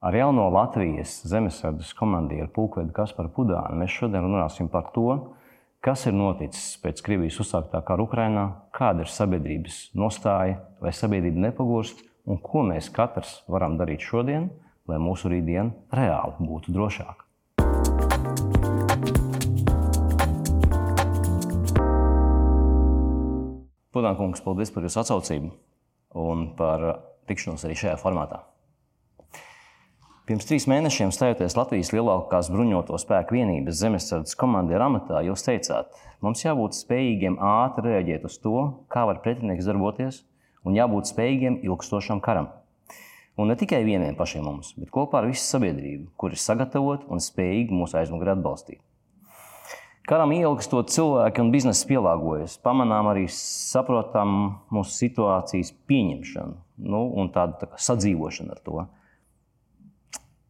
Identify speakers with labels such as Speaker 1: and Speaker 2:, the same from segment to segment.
Speaker 1: Ar jauno Latvijas zemesardzes komandieru Pulkvedu Kasparu Pudānu mēs šodien runāsim par to, kas ir noticis pēc Krievijas uzsāktā kara Ukrainā, kāda ir sabiedrības nostāja, vai sabiedrība nepagurst un ko mēs katrs varam darīt šodien, lai mūsu rītdiena reāli būtu drošāka. Pudānkungs, paldies par jūsu atsaucību un par tikšanos arī šajā formātā. Pirms trīs mēnešiem stājoties Latvijas lielākās bruņoto spēku vienības zemesardzes komandieru amatā, jūs teicāt, mums jābūt spējīgiem ātri reaģēt uz to, kā var pretinieks darboties, un jābūt spējīgiem ilgstošam karam. Un ne tikai vieniem pašiem mums, bet kopā ar visu sabiedrību, kur ir sagatavota un spējīga mūsu aizmugurē atbalstīt. Karam ilgstot cilvēki un biznesa pielāgojas, pamanām arī saprotam mūsu situācijas pieņemšanu nu, un tādu tā sadzīvošanu ar to.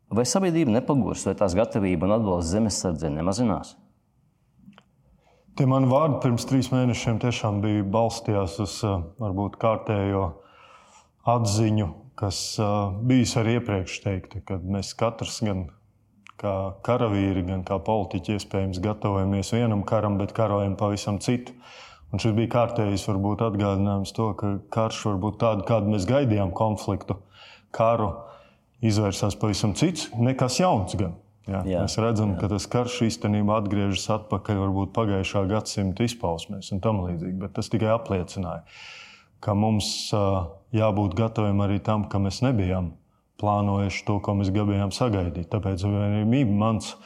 Speaker 1: Vai sabiedrība nepagurs, vai tās gatavība un atbalsts zemesardzē nemazinās?
Speaker 2: Tie mani vārdi pirms trīs mēnešiem tiešām bija balstījās uz eh, varbūt kārtējo atziņu, kas eh, bijis arī iepriekš teikta, kad mēs katrs gan kā karavīri, gan kā politiķi iespējams gatavojamies vienam karam, bet karojam pavisam citu. Un šis bija kārtējs varbūt atgādinājums to, ka karš var būt tādu, kādu mēs gaidījām konfliktu, karu izvērsās pavisam cits, nekas jauns. Gan. Jā, jā, mēs redzam, jā. ka tas karš īstenībā atgriežas atpakaļ varbūt pagājušā gadsimta izpausmēs un tam līdzīgi. Bet tas tikai apliecināja, ka mums uh, jābūt gataviem arī tam, ka mēs nebijām plānojuši to, ko mēs gribējām sagaidīt. Tāpēc arī mans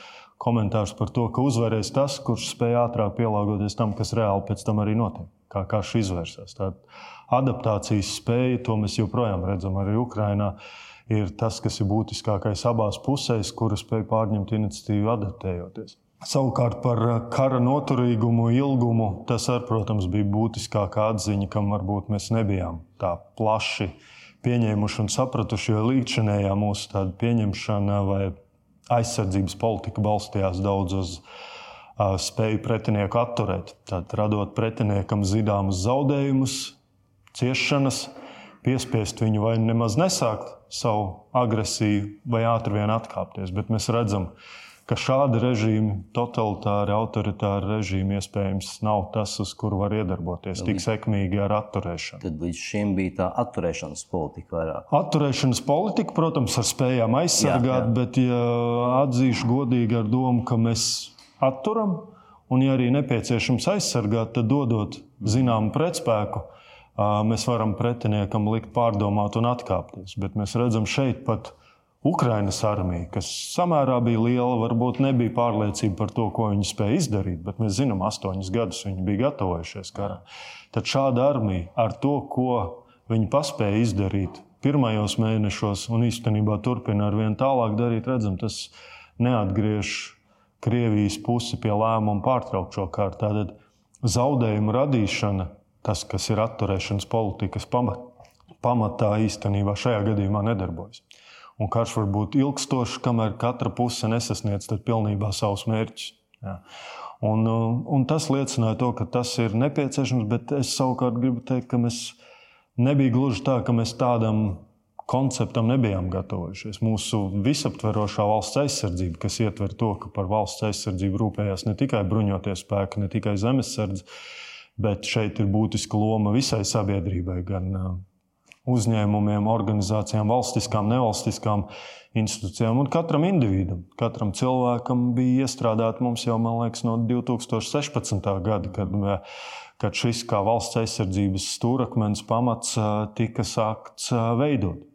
Speaker 2: komentārs par to, ka uzvarēs tas, kurš spēj ātrāk pielāgoties tam, kas reāli pēc tam arī notiek. Kā karš izvērsās. Tā adaptācijas spēja, to mēs joprojām redzam arī Ukrajinā. Uh, ir tas, kas ir būtiskākais abās pusēs, kuras spēj pārņemt iniciatīvu adaptējoties. Savukārt par kara noturīgumu, ilgumu tas, ar, protams, bija būtiskākā atziņa, kam varbūt mēs nebijām tā plaši pieņēmuši un sapratuši, jo līdzinējā mūsu pieņemšana vai aizsardzības politika balstījās daudz uz uh, spēju pretinieku atturēt. Tad radot pretiniekam zināmus zaudējumus, ciešanas, piespiest viņu vai nemaz nesākt savu agresiju vai ātri vien atkāpties. Bet mēs redzam, ka šādi režīmi, totalitāri, autoritāri režīmi iespējams nav tas, uz kuru var iedarboties tik sekmīgi ar atturēšanu.
Speaker 1: Tad līdz šim bija tā atturēšanas politika vairāk.
Speaker 2: Atturēšanas politika, protams, ar spējām aizsargāt, jā, jā. bet ja atzīšu godīgi ar domu, ka mēs atturam, un ja arī nepieciešams aizsargāt, tad dodot zināmu pretspēku mēs varam pretiniekam likt pārdomāt un atkāpties. Bet mēs redzam šeit pat Ukraiņas armiju, kas samērā bija liela, varbūt nebija pārliecība par to, ko viņi spēja izdarīt, bet mēs zinām, astoņus gadus viņi bija gatavojušies karam. Tad šāda armija ar to, ko viņi paspēja izdarīt pirmajos mēnešos un īstenībā turpina ar vien tālāk darīt, redzam, tas neatgriež Krievijas pusi pie lēmuma pārtraukt šo kārtu. Tātad zaudējumu radīšana tas, kas ir atturēšanas politikas pamat, pamatā, īstenībā šajā gadījumā nedarbojas. Un karš var būt ilgstošs, kamēr katra puse nesasniedz pilnībā savus mērķus. Jā. Un, un tas liecināja to, ka tas ir nepieciešams, bet es savukārt gribu teikt, ka mēs nebija gluži tā, ka mēs tādam konceptam nebijām gatavojušies. Mūsu visaptverošā valsts aizsardzība, kas ietver to, ka par valsts aizsardzību rūpējās ne tikai bruņoties spēki, ne tikai zemesardze, bet šeit ir būtiska loma visai sabiedrībai, gan uh, uzņēmumiem, organizācijām, valstiskām, nevalstiskām institūcijām un katram individam. Katram cilvēkam bija iestrādāta mums jau, man liekas, no 2016. gada, kad, uh, kad šis kā valsts aizsardzības stūrakmens pamats uh, tika sākts veidot.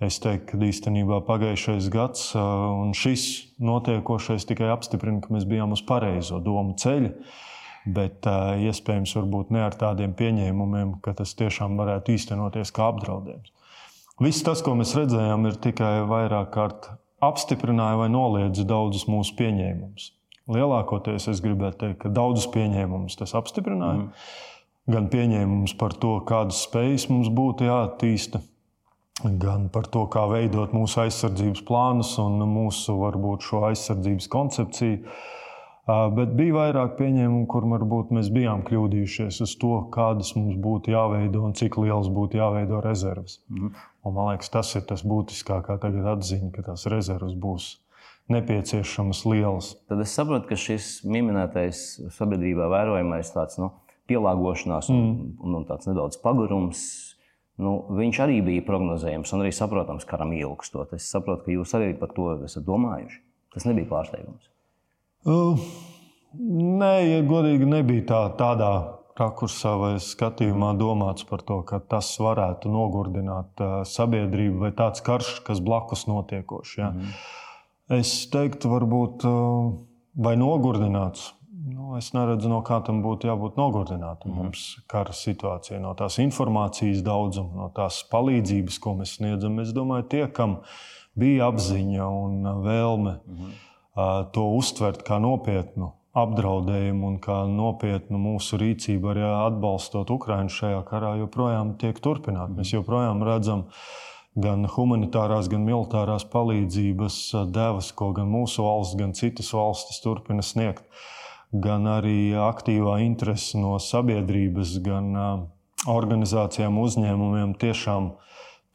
Speaker 2: Es teiktu, ka īstenībā pagājušais gads un šis notiekošais tikai apstiprina, ka mēs bijām uz pareizo domu ceļu bet uh, iespējams ne ar tādiem pieņēmumiem, ka tas tiešām varētu īstenoties kā apdraudējums. Viss tas, ko mēs redzējām, ir tikai vairāk kārt apstiprināja vai noliedza daudzus mūsu pieņēmumus. Lielākoties es gribētu teikt, ka daudzus pieņēmumus tas apstiprināja. Mm. Gan pieņēmums par to, kādas spējas mums būtu jāattīsta, gan par to, kā veidot mūsu aizsardzības plānus un mūsu varbūt šo aizsardzības koncepciju Bet bija vairāk pieņēmumu, kur varbūt mēs bijām kļūdījušies uz to, kādas mums būtu jāveido un cik liels būtu jāveido rezerves. Mm. Un, man liekas, tas ir tas būtiskākais tagad atziņa, ka tās rezerves būs nepieciešamas lielas.
Speaker 1: Tad es saprotu, ka šis minētais sabiedrībā vērojamais tāds nu, pielāgošanās un, mm. un, un tāds nedaudz pagurums. Nu, viņš arī bija prognozējams un arī saprotams karam ilgstot. Es saprotu, ka jūs arī par to esat domājuši. Tas nebija pārsteigums.
Speaker 2: Uh, nē, ja godīgi, nebija tā, tādā rakursā vai skatījumā domāts par to, ka tas varētu nogurdināt uh, sabiedrību vai tāds karš, kas blakus notiekošs. Ja. Mm. Es teiktu, varbūt uh, vai nogurdināts. Nu, es neredzu, no kā tam būtu jābūt nogurdinātam. Mm. Mums kara situācija, no tās informācijas daudzuma, no tās palīdzības, ko mēs sniedzam. Es domāju, tie, kam bija apziņa un vēlme. Mm to uztvert kā nopietnu apdraudējumu un kā nopietnu mūsu rīcību arī atbalstot Ukraiņu šajā karā, joprojām tiek turpināta. Mēs joprojām redzam gan humanitārās, gan militārās palīdzības devas, ko gan mūsu valsts, gan citas valstis turpina sniegt, gan arī aktīvā interese no sabiedrības, gan organizācijām, uzņēmumiem tiešām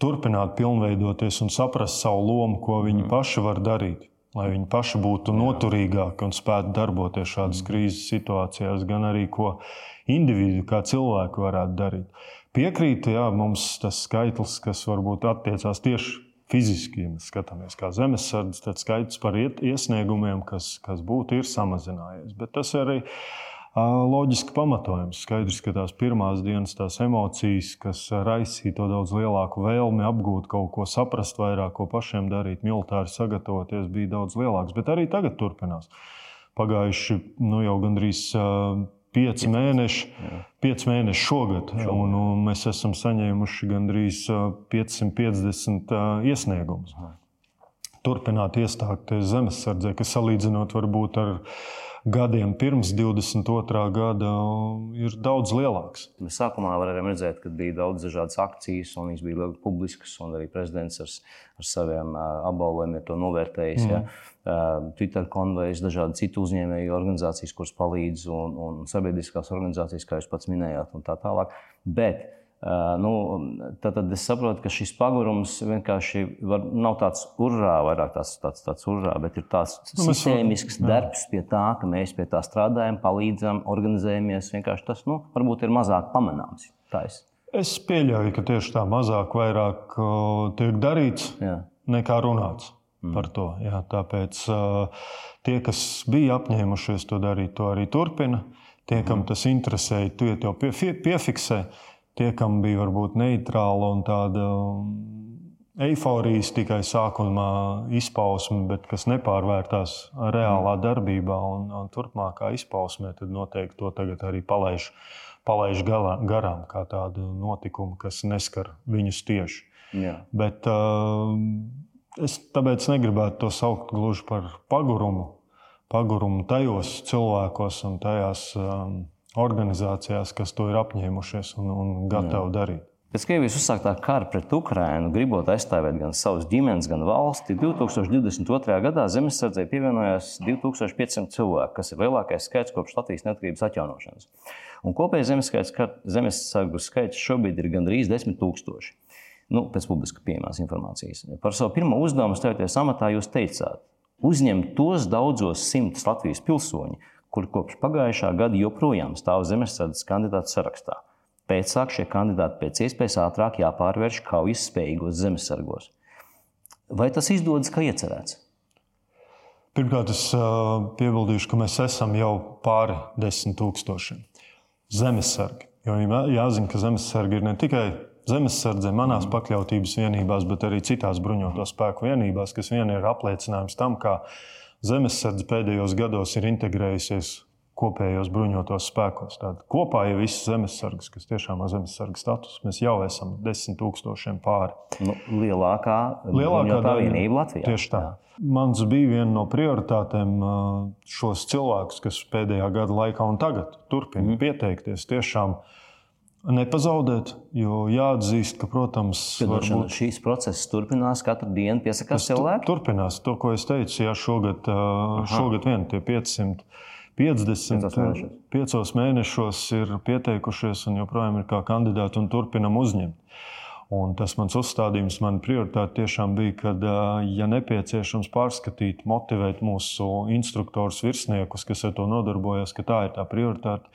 Speaker 2: turpināt pilnveidoties un saprast savu lomu, ko viņi paši var darīt lai viņi paši būtu noturīgāki un spētu darboties šādas mm. krīzes situācijās, gan arī ko individu, kā cilvēki varētu darīt. Piekrītu, jā, mums tas skaitlis, kas varbūt attiecās tieši fiziski, ja mēs skatāmies kā zemesardze, tad skaits par iesniegumiem, kas, kas būtu, ir samazinājies. Bet tas arī ir loģiski pamatojums. Skaidrs, ka tās pirmās dienas, tās emocijas, kas raisīja to daudz lielāku vēlmi apgūt kaut ko, saprast vairāk, ko pašiem darīt, militāri sagatavoties, bija daudz lielāks. Bet arī tagad turpinās. Pagājuši nu, jau gandrīz pieci mēneši, pieci mēneši šogad, un, un mēs esam saņēmuši gandrīz 550 iesniegumus. Turpināt iestāties zemesardzē, kas salīdzinot varbūt ar gadiem pirms 22. gada ir daudz lielāks.
Speaker 1: Mēs sākumā varējām redzēt, ka bija daudz dažādas akcijas, un viņas bija ļoti publiskas, un arī prezidents ar, ar saviem apbalvojumiem to novērtējis. Mm. Ja. Twitter konvejas, dažādi citu uzņēmēju organizācijas, kuras palīdz, un, un sabiedriskās organizācijas, kā jūs pats minējāt, un tā tālāk. Bet Uh, nu, tad, tad es saprotu, ka šis pagurums vienkārši var, nav tāds urrā, vairāk tāds, tāds, tāds urrā, bet ir tāds nu, sistēmisks jā. darbs pie tā, ka mēs pie tā strādājam, palīdzam, organizējamies. Vienkārši tas nu, varbūt ir mazāk pamanāms. Es.
Speaker 2: es pieļauju, ka tieši tā mazāk vairāk, uh, tiek darīts jā. nekā runāts. Mm. Par to, jā, tāpēc uh, tie, kas bija apņēmušies to darīt, to arī turpina. Tie, kam mm. tas interesēja, tie to pie, piefiksē. Tie, kam bija varbūt neitrāla un tāda um, eifórijas tikai sākumā izpausme, bet kas nepārvērtās reālā mm. darbībā un, un turpmākā izpausmē, tad noteikti to tagad arī palaiž, palaiž galā, garām kā tādu notikumu, kas neskar viņus tieši. Jā. Bet, uh, es tāpēc negribētu to saukt gluži par pagurumu, pagurumu tajos cilvēkos un tajās. Um, organizācijās, kas to ir apņēmušies un, un gatavi Jā. darīt.
Speaker 1: Pēc Krievijas uzsāktā kara pret Ukrajinu, gribot aizstāvēt gan savas ģimenes, gan valsti, 2022. gadā zemesardzē pievienojās 2500 cilvēku, kas ir lielākais skaits kopš Latvijas neatkarības atjaunošanas. Un kopējais zemesargu skaits šobrīd ir gandrīz 10 000. Nu, pēc publiski pieejamās informācijas. Par savu pirmo uzdevumu stājoties amatā, jūs teicāt, uzņemt tos daudzos simtus Latvijas pilsoņu, kuri kopš pagājušā gada joprojām stāv zemesardzes kandidātu sarakstā. Pēcāk šie kandidāti pēc iespējas ātrāk jāpārvērš kaujas spējīgos zemesargos. Vai tas izdodas kā iecerēts?
Speaker 2: Pirmkārt, es piebildīšu, ka mēs esam jau pāri desmit tūkstošiem zemesargi. Jo jāzina, ka zemesargi ir ne tikai zemesardze manās pakļautības vienībās, bet arī citās bruņoto spēku vienībās, kas vien ir apliecinājums tam, ka zemesardze pēdējos gados ir integrējusies kopējos bruņotos spēkos. Tātad kopā ir visas zemesargas, kas tiešām ir zemesargas status. Mēs jau esam desmit tūkstošiem pāri.
Speaker 1: Nu, lielākā lielākā vienība Latvijā.
Speaker 2: Tieši tā. Jā. Mans bija viena no prioritātēm šos cilvēkus, kas pēdējā gada laikā un tagad turpina mm. pieteikties, tiešām uh, nepazaudēt. Jo jāatzīst, ka, protams,
Speaker 1: varbūt... šīs procesas turpinās, katru dienu piesakās cilvēki.
Speaker 2: Turpinās to, ko es teicu. Jā, šogad, Aha. šogad vien tie 500. 50, mēnešos. piecos mēnešos ir pieteikušies un joprojām ir kā kandidāti un turpinam uzņemt. Un tas mans uzstādījums, man prioritāte tiešām bija, ka, ja nepieciešams pārskatīt, motivēt mūsu instruktorus, virsniekus, kas ar to nodarbojas, ka tā ir tā prioritāte,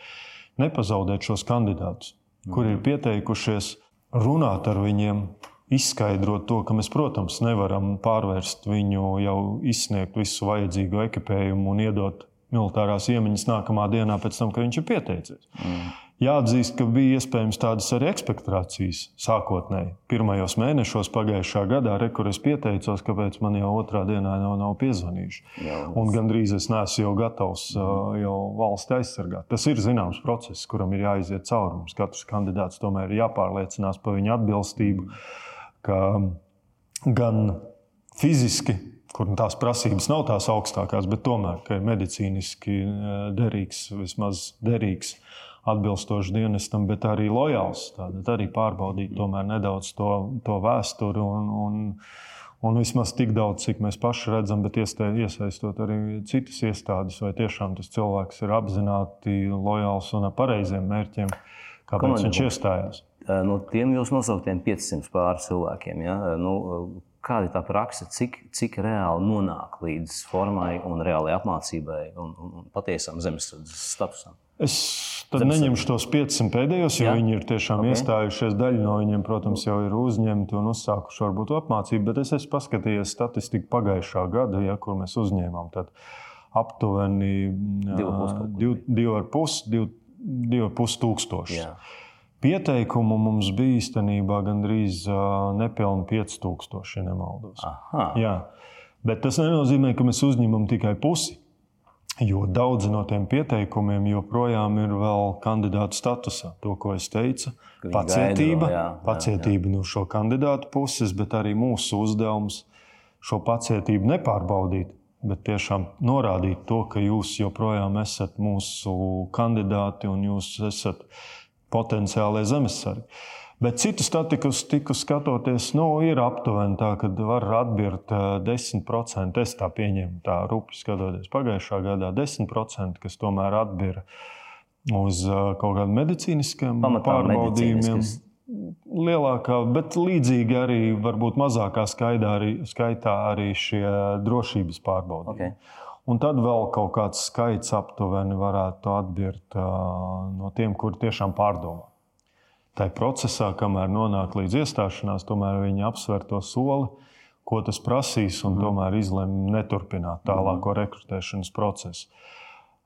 Speaker 2: nepazaudēt šos kandidātus, mm. kuri ir mhm. pieteikušies, runāt ar viņiem, izskaidrot to, ka mēs, protams, nevaram pārvērst viņu jau izsniegt visu vajadzīgo ekipējumu un iedot militārās iemaņas nākamā dienā pēc tam, kad viņš ir pieteicies. Mm. Jāatzīst, ka bija iespējams tādas arī ekspektācijas sākotnēji. Pirmajos mēnešos pagājušā gadā, re, kur es pieteicos, kāpēc man jau otrā dienā nav, nav piezvanījuši. Jā, un gandrīz es neesmu jau gatavs jau valsti aizsargāt. Tas ir zināms process, kuram ir jāiziet cauri. Mums katrs kandidāts tomēr ir jāpārliecinās par viņa atbilstību, ka gan fiziski kur tās prasības nav tās augstākās, bet tomēr ir medicīniski derīgs, vismaz derīgs atbilstoši dienestam, bet arī lojāls. Tātad arī pārbaudīt nedaudz to, to vēsturi un, un, un vismaz tik daudz, cik mēs paši redzam, bet iesaistot arī citas iestādes, vai tiešām tas cilvēks ir apzināti lojāls un ar pareiziem mērķiem, kāpēc Komandam. viņš iestājās.
Speaker 1: No tiem jūs nosauktiem 500 pār cilvēkiem, ja? nu, kāda ir tā praksa, cik, cik reāli nonāk līdz formai un reālai apmācībai un, un, un patiesam zemesardzes statusam?
Speaker 2: Es tad Zemes neņemšu tos 500 pēdējos, jo Jā. viņi ir tiešām okay. iestājušies. Daļa no viņiem, protams, jau ir uzņemti un uzsākuši varbūt apmācību, bet es esmu paskatījies statistiku pagājušā gada, ja, kur mēs uzņēmām. Tad aptuveni 2,5 tūkstoši. Pieteikumu mums bija īstenībā gandrīz nepilni 5000, ja nemaldos. Aha. Jā. Bet tas nenozīmē, ka mēs uzņemam tikai pusi. Jo daudzi no tiem pieteikumiem joprojām ir vēl kandidātu statusā. To, ko es teicu, Viņi pacietība, gaido, jā, pacietība jā, jā. no šo kandidātu puses, bet arī mūsu uzdevums šo pacietību nepārbaudīt, bet tiešām norādīt to, ka jūs joprojām esat mūsu kandidāti un jūs esat potenciālie zemesargi. Bet citu statistiku skatoties, nu, ir aptuveni tā, ka var atbirt 10%. Es tā pieņemu, tā rupi skatoties pagājušā gadā, 10%, kas tomēr atbir uz kaut kādiem medicīniskiem pārbaudījumiem. Lielākā, bet līdzīgi arī varbūt mazākā arī, skaitā arī šie drošības pārbaudījumi. Okay. Un tad vēl kaut kāds skaits aptuveni varētu atbirt uh, no tiem, kuri tiešām pārdomā tajā procesā, kamēr nonāk līdz iestāšanās, tomēr viņi apsver to soli, ko tas prasīs, un mm. tomēr izlemj neturpināt tālāko rekrutēšanas procesu.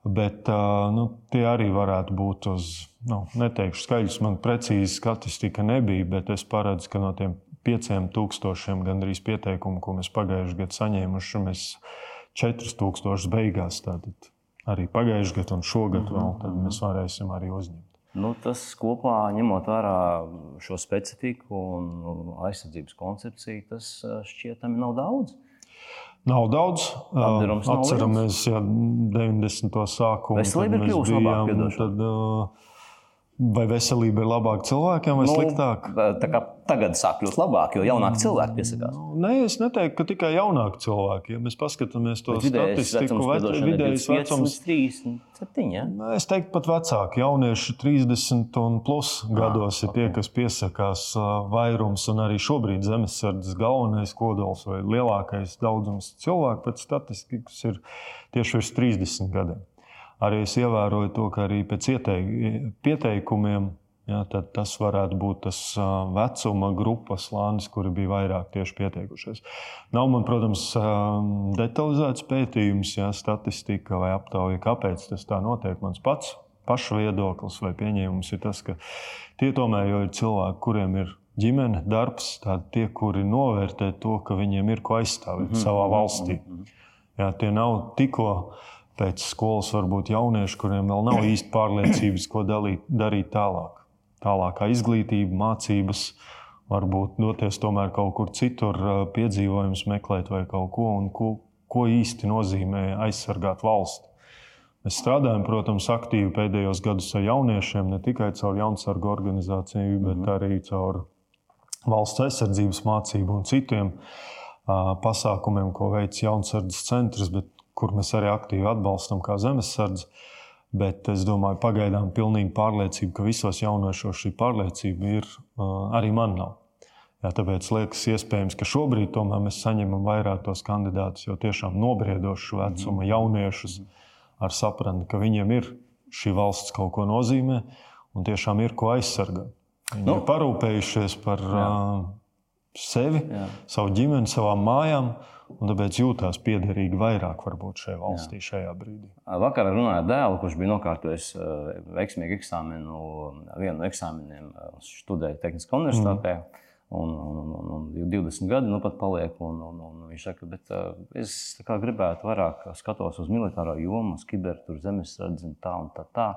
Speaker 2: Bet nu, tie arī varētu būt uz, nu, neteikšu skaļus, man precīzi statistika nebija, bet es paredzu, ka no tiem pieciem tūkstošiem gandrīz pieteikumu, ko mēs pagājušajā gadā saņēmuši, mēs 4000 beigās, tātad arī pagājušajā gadā un šogad vēl, tad mēs varēsim arī uzņemt.
Speaker 1: Nu, tas kopā, ņemot vērā šo specifiku un aizsardzības koncepciju, tas šķietami nav daudz.
Speaker 2: Nav daudz. Apdirums Atceramies, ja 90. sākumā
Speaker 1: veselība ir kļuvusi labāka.
Speaker 2: Vai veselība ir labāka cilvēkiem vai nu, sliktāka?
Speaker 1: Tagad sāk kļūt labāk, jo jaunāki cilvēki piesakās. Nu,
Speaker 2: nē, es neteiktu, ka tikai jaunāki cilvēki. Ja mēs paskatāmies to statistiku,
Speaker 1: tad vidējais vecums ir 37. Ja?
Speaker 2: Es teiktu, pat vecāki, jaunieši 30 un plus gados ah, ir tie, kas piesakās vairums, un arī šobrīd zemesardzes galvenais kodols vai lielākais daudzums cilvēku pēc statistikas ir tieši virs 30 gadiem arī es ievēroju to, ka arī pēc pieteikumiem ja, tas varētu būt tas vecuma grupas slānis, kuri bija vairāk tieši pieteikušies. Nav man, protams, detalizēts pētījums, ja, statistika vai aptauja, kāpēc tas tā notiek. Mans pats paša viedoklis vai pieņēmums ir tas, ka tie tomēr ir cilvēki, kuriem ir ģimene, darbs, tie, kuri novērtē to, ka viņiem ir ko aizstāvēt mm -hmm. savā valstī. Mm -hmm. Jā, tie nav tikko pēc skolas varbūt jaunieši, kuriem vēl nav īsti pārliecības, ko dalīt, darīt tālāk. Tālākā izglītība, mācības, varbūt doties tomēr kaut kur citur, piedzīvojumus meklēt vai kaut ko, un ko, ko īsti nozīmē aizsargāt valsti. Mēs strādājam, protams, aktīvi pēdējos gados ar jauniešiem, ne tikai caur jaunsargu organizāciju, bet mm -hmm. arī caur valsts aizsardzības mācību un citiem uh, pasākumiem, ko veic jaunsardzes centrs. Bet kur mēs arī aktīvi atbalstam kā zemesardze. Bet es domāju, pagaidām pilnīgi pārliecība, ka visos jauniešos šī pārliecība ir, arī man nav. Jā, tāpēc liekas, iespējams, ka šobrīd tomēr mēs saņemam vairāk tos kandidātus, jau tiešām nobriedošu vecuma mhm. jauniešus ar sapratni, ka viņiem ir šī valsts kaut ko nozīmē un tiešām ir ko aizsargāt. Viņi nu, ir parūpējušies par jā. Sevi, jā. savu ģimeni, savām mājām. Un tāpēc jūtās piederīgi vairāk varbūt šajā valstī, Jā. šajā brīdī.
Speaker 1: Vakar runāju ar dēlu, kurš bija nokārtojis veiksmīgu eksāmenu, vienu no eksāmeniem, studēja Tehniskā universitātē. Mm. Un, un, un, un 20 gadi nu pat paliek. Un, un, un viņš saka, bet uh, es gribētu vairāk skatos uz militāro jomu, uz kibernetu, zemesardzi un tā un tā. tā.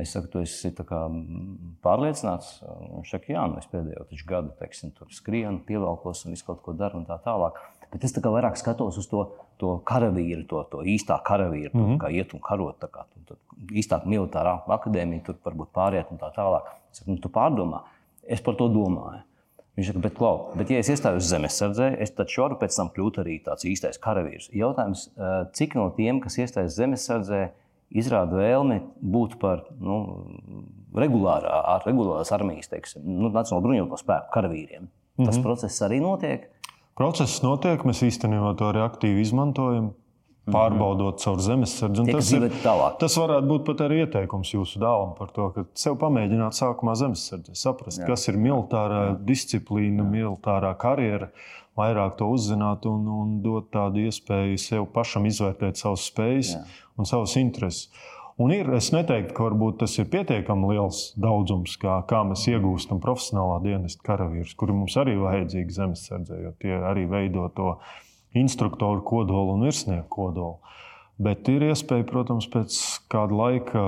Speaker 1: Es saku, tu esi pārliecināts. Viņš saka, jā, nu es pēdējo gadu teiksim, tur skrienu, pievelkos un visu kaut ko daru un tā tālāk. Bet es tā kā vairāk skatos uz to, to karavīru, to, to īstā karavīru, mm -hmm. kā iet un karot. Kā, tu, īstā militārā akadēmija, tur varbūt pāriet un tā tālāk. Es saku, nu, tu pārdomā. Es par to domāju. Viņš saka, bet, klau, bet ja es iestājos zemesardzē, es taču varu pēc tam kļūt arī tāds īstais karavīrs. Jautājums, cik no tiem, kas iestājas zemesardzē, izrāda vēlmi būt par nu, regulārā, ar regulārās armijas, teiksim, nu, Nacionālo bruņoto spēku karavīriem. Tas mm -hmm. process arī notiek.
Speaker 2: Process notiek, mēs īstenībā to arī aktīvi izmantojam. Pārbaudot caur zemesardzi. Tas, ir, tas varētu būt pat arī ieteikums jūsu dēlam par to, ka sev pamēģināt sākumā zemesardzi, saprast, Jā. kas ir militārā Jā. disciplīna, Jā. militārā karjera, vairāk to uzzināt un, un dot tādu iespēju sev pašam izvērtēt savas spējas Jā. un savas intereses. Un ir, es neteiktu, ka tas ir pietiekami liels daudzums, kā, kā mēs iegūstam profesionālā dienesta karavīrus, kuri mums arī vajadzīgi zemesardzē, jo tie arī veido to instruktoru kodolu un virsnieku kodolu. Bet ir iespēja, protams, pēc kāda laika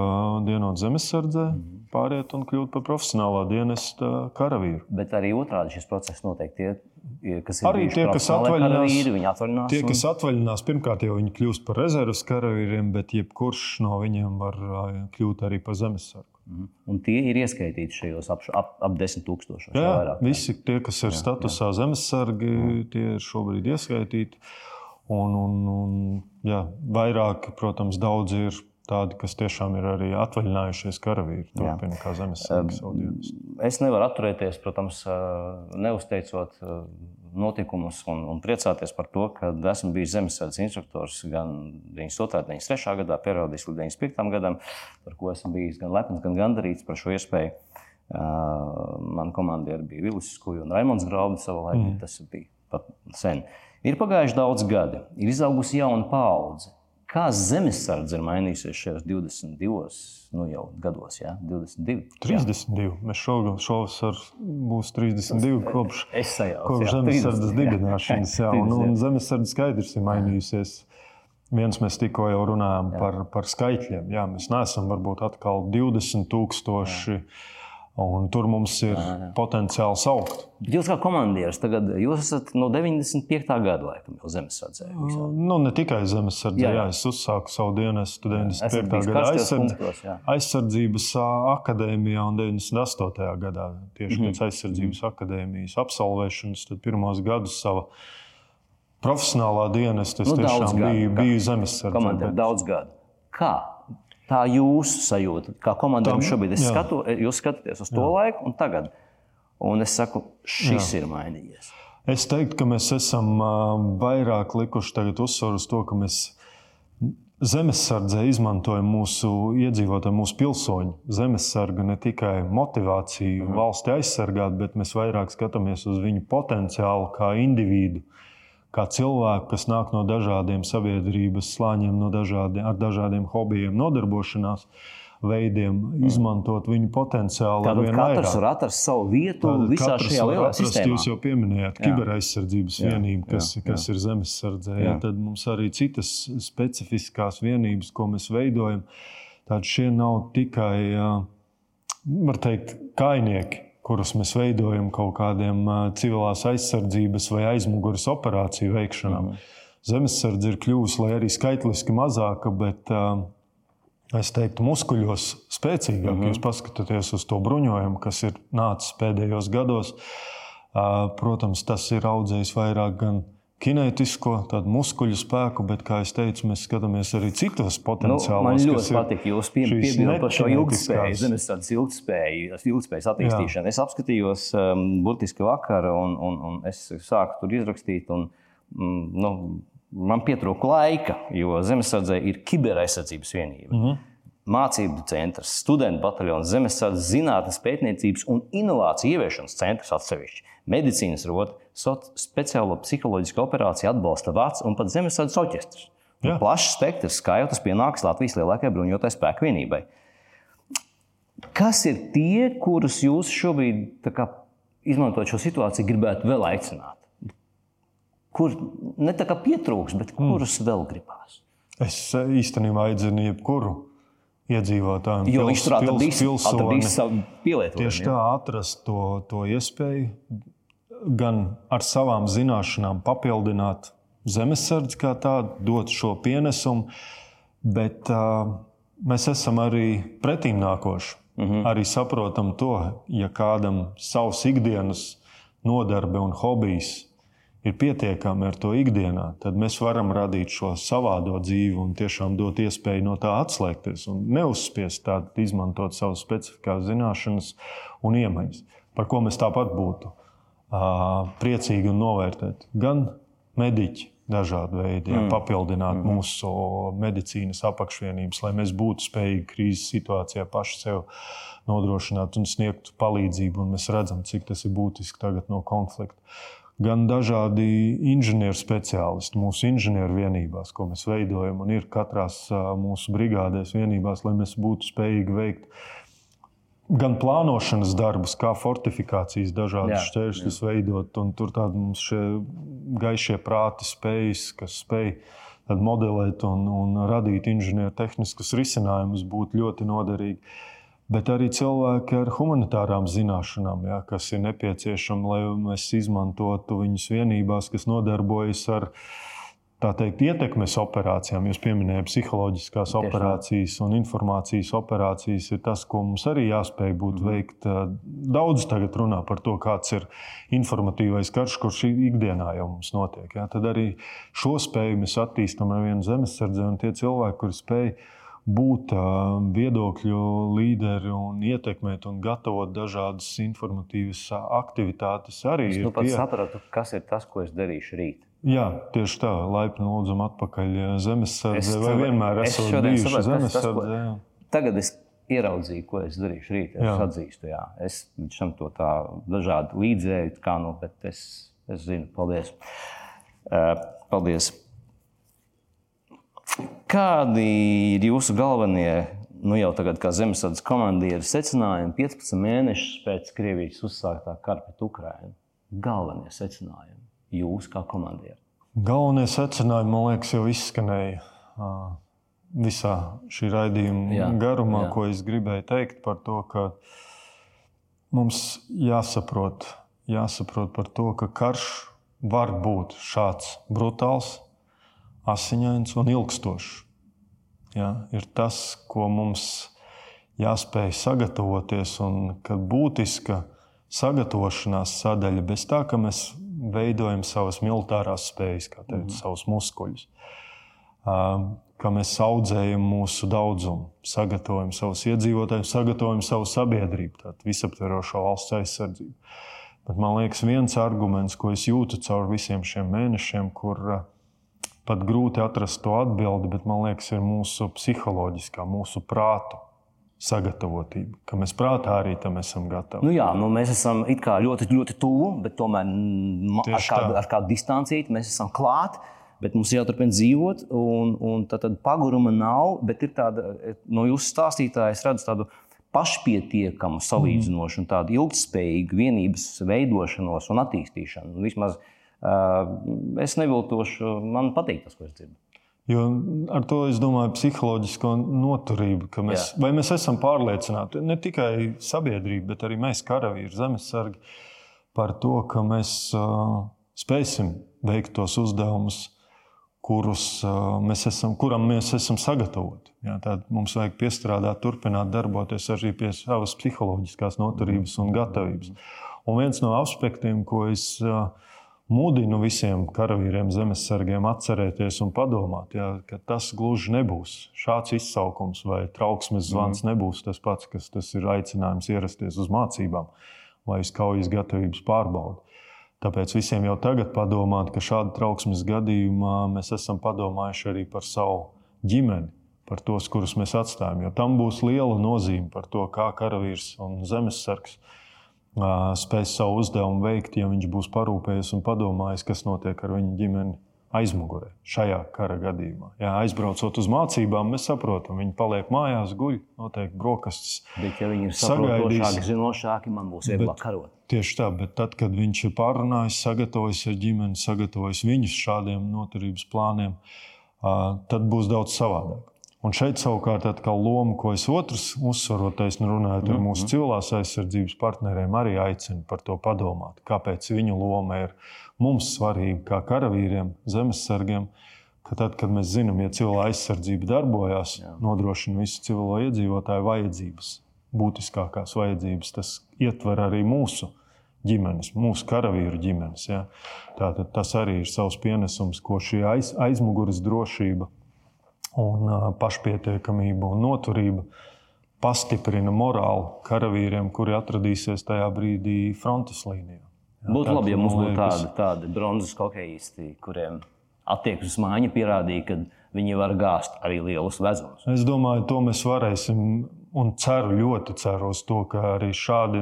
Speaker 2: dienot zemesardzē, mhm. pāriet un kļūt par profesionālā dienesta karavīru.
Speaker 1: Bet arī otrādi šis process notiek. Tie kas ir
Speaker 2: arī tie, kas atvaļinās. Tie, kas atvaļinās, pirmkārt jau viņi kļūst par rezerves karavīriem, bet jebkurš no viņiem var kļūt arī par zemesargu.
Speaker 1: Mm. Un tie ir ieskaitīti šajos ap, ap, ap 10 tūkstošos.
Speaker 2: Jā, vairāk, visi tie, kas ir jā, statusā jā. zemesargi, tie ir šobrīd ieskaitīti. Un, un, un, jā, vairāk, protams, daudz ir tādi, kas tiešām ir arī atvaļinājušies karavīri, turpina kā zemesargi.
Speaker 1: Es nevaru atturēties, protams, neuzteicot notikumus un, un priecāties par to, ka esmu bijis zemesardzes instruktors gan 92. un 93. gadā, periodiski līdz 95. gadam, par ko esmu bijis gan lepns, gan gandarīts par šo iespēju. Uh, Manā komandieri bija Vilis Skuja un Raimons Graubs savā laikā. Mm. Tas bija pat sen. Ir pagājuši daudz gadi, ir izaugusi jauna paudze Kā zemesardze ir mainījusies šajos 22 nu jau gados? Ja? 22,
Speaker 2: 32. Jā. Mēs šogad šovasar būs 32 kopš,
Speaker 1: sajauc,
Speaker 2: kopš zemesardzes dibināšanas. Jā, un, un zemesardze skaidrs ir mainījusies. Viens mēs tikko jau runājām jā. par, par skaitļiem. Jā, mēs neesam varbūt atkal 20 tūkstoši. Jā Un tur mums ir jā, jā. potenciāls augt.
Speaker 1: Jūs kā komandieris, tagad jūs esat no 95. gada laikam jau zemesardzē.
Speaker 2: Nu, ne tikai zemesardzē, jā, jā. jā, es uzsāku savu dienestu 95. gada aizsardz... punktos, aizsardzības akadēmijā un 98. gadā. Tieši mm -hmm. pēc aizsardzības mm -hmm. akadēmijas absolvēšanas, tad pirmos gadus savā profesionālā dienestā es nu, tiešām biju, biju zemesardzē.
Speaker 1: Komandieris bet... daudz gadu. Kā? Tā jūsu sajūta, kā komandam šobrīd, es skatu, jūs skatāties uz to jā. laiku un tagad. Un es saku, šis jā. ir mainījies.
Speaker 2: Es teiktu, ka mēs esam vairāk likuši uzsvaru uz to, ka mēs zemesardzē izmantojam mūsu iedzīvotāju, mūsu pilsoņu zemesargu ne tikai motivāciju mhm. valsti aizsargāt, bet mēs vairāk skatāmies uz viņu potenciālu kā individu kā cilvēku, kas nāk no dažādiem sabiedrības slāņiem, no dažādiem, ar dažādiem hobijiem, nodarbošanās veidiem, izmantot viņu potenciālu.
Speaker 1: Tad katrs var atrast savu vietu Tātad visā šajā lielā atrast, sistēmā.
Speaker 2: Jūs jau pieminējāt kiberaizsardzības vienību, kas, jā, jā. kas ir zemesardzē. Jā. Tad mums arī citas specifiskās vienības, ko mēs veidojam. Tātad šie nav tikai, var teikt, kainieki kurus mēs veidojam kaut kādiem civilās aizsardzības vai aizmugures operāciju veikšanām. Mm. Zemesardze ir kļuvusi, lai arī skaitliski mazāka, bet es teiktu, muskuļos spēcīgāka. Mm -hmm. Jūs paskatāties uz to bruņojumu, kas ir nācis pēdējos gados. Protams, tas ir audzējis vairāk gan kinētisko, tādu muskuļu spēku, bet, kā jau teicu, mēs skatāmies arī citos potenciālos.
Speaker 1: Nu, man ļoti patīk jūsu piebilde par šo ilgspēju, zemesardzes ilgspēju, ilgspējas attīstīšanu. Jā. Es apskatījos um, burtiski vakar, un, un, un es sāku tur izrakstīt. Un, mm, nu, man pietrūka laika, jo zemesardzē ir kiberaizsardzības vienība. Mm -hmm mācību centrs, studentu bataljons, zemesardzes zinātnes, pētniecības un inovāciju ieviešanas centrs atsevišķi, medicīnas rota, speciālo psiholoģisku operāciju atbalsta vārds un pat zemesardzes orķestris. Plašs spektrs, kā jau tas pienāks Latvijas lielākajai bruņotai spēku vienībai. Kas ir tie, kurus jūs šobrīd, kā, izmantojot šo situāciju, gribētu vēl aicināt? Kur ne tā kā pietrūks, bet kurus mm. vēl gribās?
Speaker 2: Es īstenībā aicinu jebkuru iedzīvotājiem.
Speaker 1: Jo viņš tur atradīs savu pielietojumu.
Speaker 2: Tieši tā, atrast to, to iespēju gan ar savām zināšanām papildināt zemesardzi kā tādu, dot šo pienesumu, bet uh, mēs esam arī pretīm nākoši. Mm -hmm. Arī saprotam to, ja kādam savs ikdienas nodarbe un hobijs ir pietiekami ar to ikdienā, tad mēs varam radīt šo savādo dzīvi un tiešām dot iespēju no tā atslēgties un neuzspiest tādu, izmantot savas specifiskās zināšanas un iemaņas, par ko mēs tāpat būtu priecīgi un novērtēti. Gan mediķi, dažādi veidi, ja, mm. papildināt mm. mūsu medicīnas apakšvienības, lai mēs būtu spējīgi krīzes situācijā paši sev nodrošināt un sniegt palīdzību. Un mēs redzam, cik tas ir būtiski tagad no konflikta gan dažādi inženieru speciālisti mūsu inženieru vienībās, ko mēs veidojam, un ir katrā mūsu brigādēs vienībās, lai mēs būtu spējīgi veikt gan plānošanas darbus, kā fortifikācijas, dažādas šķēršļus veidot. Tur tādi mums šie gaišie prāti spējas, kas spēj modelēt un, un radīt inženieru tehniskus risinājumus, būtu ļoti noderīgi bet arī cilvēki ar humanitārām zināšanām, ja, kas ir nepieciešami, lai mēs izmantotu viņus vienībās, kas nodarbojas ar teikt, ietekmes operācijām. Jūs pieminējāt psiholoģiskās Tieši. operācijas un informācijas operācijas. Ir tas, ko mums arī jāspēj būt mm. veikt. Daudz tagad runā par to, kāds ir informatīvais karš, kurš ikdienā jau mums notiek. Ja. Tad arī šo spēju mēs attīstām ar vienu zemesardzi un tie cilvēki, kuri spēj būt viedokļu līderi un ietekmēt un gatavot dažādas informatīvas aktivitātes. Arī
Speaker 1: es nu pat tie... sapratu, kas ir tas, ko es darīšu rīt.
Speaker 2: Jā, tieši tā, laipni lūdzam atpakaļ zemesardzē. Vai vienmēr esat bijuši zemesardzē?
Speaker 1: Tagad es ieraudzīju, ko es darīšu rīt. Es jā. atzīstu, jā. Es tam to tā dažādi līdzēju, kā nu, bet es, es zinu, paldies. Uh, paldies. Kādi ir jūsu galvenie, nu jau tagad kā zemesardzes komandieri, secinājumi 15 mēnešus pēc Krievijas uzsāktā kara pret Ukrajinu? Galvenie secinājumi jūs kā komandieri?
Speaker 2: Galvenie secinājumi, man liekas, jau izskanēja visā šī raidījuma jā, garumā, jā. ko es gribēju teikt par to, ka mums jāsaprot, jāsaprot par to, ka karš var būt šāds brutāls, asiņains un ilgstošs. Ja, ir tas, ko mums jāspēj sagatavoties, un ka būtiska sagatavošanās sadaļa bez tā, ka mēs veidojam savas militārās spējas, kā teicu, mm. savus muskuļus. Ka mēs audzējam mūsu daudzumu, sagatavojam savus iedzīvotājus, sagatavojam savu sabiedrību, tādu visaptverošo valsts aizsardzību. Bet man liekas, viens arguments, ko es jūtu caur visiem šiem mēnešiem, kur uh, pat grūti atrast to atbildi, bet man liekas, ir mūsu psiholoģiskā, mūsu prāta sagatavotība, ka mēs prātā arī tam esam gatavi.
Speaker 1: Nu jā, nu mēs esam ļoti, ļoti tuvu, bet tomēr Tieši ar kādu, tā. ar kādu distancīti mēs esam klāt. Bet mums ir jāturpina dzīvot, un, un tā tad paguruma nav. Bet ir tāda, no jūsu stāstītāja, es redzu tādu pašpietiekamu, salīdzinošu, mm. tādu ilgspējīgu vienības veidošanos un attīstīšanu. Vismaz uh, Es neviltošu, man patīk tas, ko es dzirdu.
Speaker 2: Jo ar to es domāju, psiholoģisko noturību, ka mēs, Jā. mēs esam pārliecināti ne tikai sabiedrība, bet arī mēs, karavīri, zemesargi, par to, ka mēs uh, spēsim veikt tos uzdevumus, kurus, uh, mēs esam, kuram mēs esam sagatavoti. Jā, tad mums vajag piestrādāt, turpināt darboties arī pie savas psiholoģiskās noturības un gatavības. Un viens no aspektiem, ko es uh, mudinu visiem karavīriem, zemesargiem atcerēties un padomāt, jā, ka tas gluži nebūs. Šāds izsaukums vai trauksmes zvans mm. nebūs tas pats, kas tas ir aicinājums ierasties uz mācībām vai uz kaujas gatavības pārbaudi. Tāpēc visiem jau tagad padomāt, ka šāda trauksmes gadījumā mēs esam padomājuši arī par savu ģimeni, par tos, kurus mēs atstājam. Jo tam būs liela nozīme par to, kā karavīrs un zemesargs spēs savu uzdevumu veikt, ja viņš būs parūpējies un padomājis, kas notiek ar viņa ģimeni aizmugurē šajā kara gadījumā. Jā, aizbraucot uz mācībām, mēs saprotam, viņi paliek mājās, guļ, noteikti brokastis.
Speaker 1: Bet, ja viņi ir saprotošāki, zinošāki, man būs vieglāk karot.
Speaker 2: Tieši tā, bet tad, kad viņš ir pārunājis, sagatavojis ar ģimeni, sagatavojis viņus šādiem noturības plāniem, tad būs daudz savādāk. Un šeit savukārt atkal loma, ko es otrs uzsvarotais nu runājot ar mūsu mhm. civilās aizsardzības partneriem, arī aicinu par to padomāt. Kāpēc viņu loma ir mums svarīga kā karavīriem, zemesargiem, ka tad, kad mēs zinām, ja civilā aizsardzība darbojas, nodrošina visu civilo iedzīvotāju vajadzības, būtiskākās vajadzības, tas ietver arī mūsu ģimenes, mūsu karavīru ģimenes. Ja? Tātad tas arī ir savs pienesums, ko šī aiz, aizmugures drošība un pašpietiekamība un noturība pastiprina morāli karavīriem, kuri atradīsies tajā brīdī frontes līnijā.
Speaker 1: Jā, būtu labi, ja mums būtu tādi, tādi bronzas hokeisti, kuriem attieksmes mājiņa pierādīja, ka viņi var gāzt arī lielus vezumus.
Speaker 2: Es domāju, to mēs varēsim. Un ceru, ļoti ceru uz to, ka arī šādi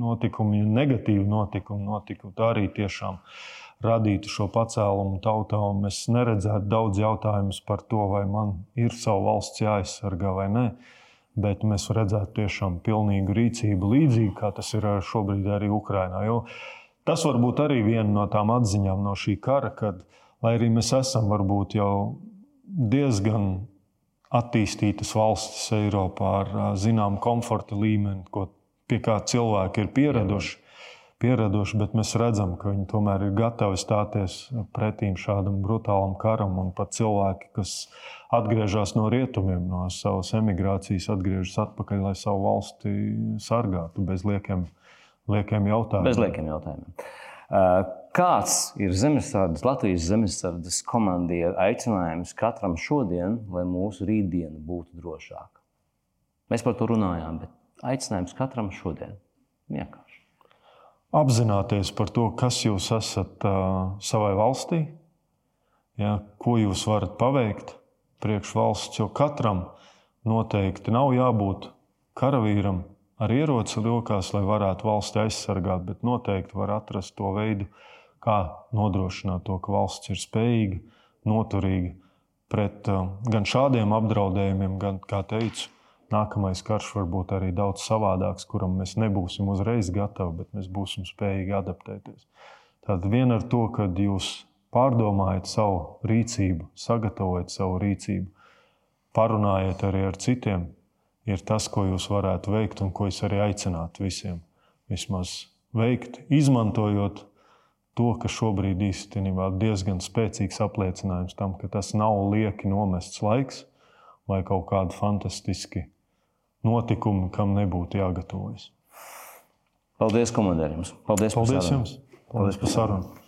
Speaker 2: notikumi, negatīvi notikumi, notikumi tā arī tiešām uh, radītu šo pacēlumu tautā, un mēs neredzētu daudz jautājumus par to, vai man ir savu valsts jāaizsargā vai nē. Bet mēs redzētu tiešām pilnīgu rīcību, līdzīgi kā tas ir šobrīd arī Ukrajinā. Tas var būt arī viena no tām atziņām no šī kara, kad, lai arī mēs esam varbūt jau diezgan attīstītas valstis Eiropā ar zināmu komforta līmeni, ko, pie kā cilvēki ir pieraduši pieraduši, bet mēs redzam, ka viņi tomēr ir gatavi stāties pretīm šādam brutālam karam. Un pat cilvēki, kas atgriežas no rietumiem, no savas emigrācijas, atgriežas atpakaļ, lai savu valsti sargātu bez liekiem, liekiem jautājumiem.
Speaker 1: Bez liekiem jautājumiem. Kāds ir zemesardzes, Latvijas zemesardzes komandieru aicinājums katram šodien, lai mūsu rītdiena būtu drošāka? Mēs par to runājām, bet aicinājums katram šodien vienkārši
Speaker 2: apzināties par to, kas jūs esat savai valstī, ja, ko jūs varat paveikt priekš valsts, jo katram noteikti nav jābūt karavīram ar ieroci rokās, lai varētu valsti aizsargāt, bet noteikti var atrast to veidu, kā nodrošināt to, ka valsts ir spējīga, noturīga pret gan šādiem apdraudējumiem, gan, kā teicu, Nākamais karš var būt arī daudz savādāks, kuram mēs nebūsim uzreiz gatavi, bet mēs būsim spējīgi adaptēties. Tad vien ar to, ka jūs pārdomājat savu rīcību, sagatavojat savu rīcību, parunājat arī ar citiem, ir tas, ko jūs varētu veikt un ko es arī aicinātu visiem vismaz veikt, izmantojot to, ka šobrīd īstenībā ir diezgan spēcīgs apliecinājums tam, ka tas nav lieki nomests laiks vai kaut kādi fantastiski notikumi, kam nebūtu jāgatavojas.
Speaker 1: Paldies, komandierim!
Speaker 2: Paldies, Paldies jums! Paldies par sarunu!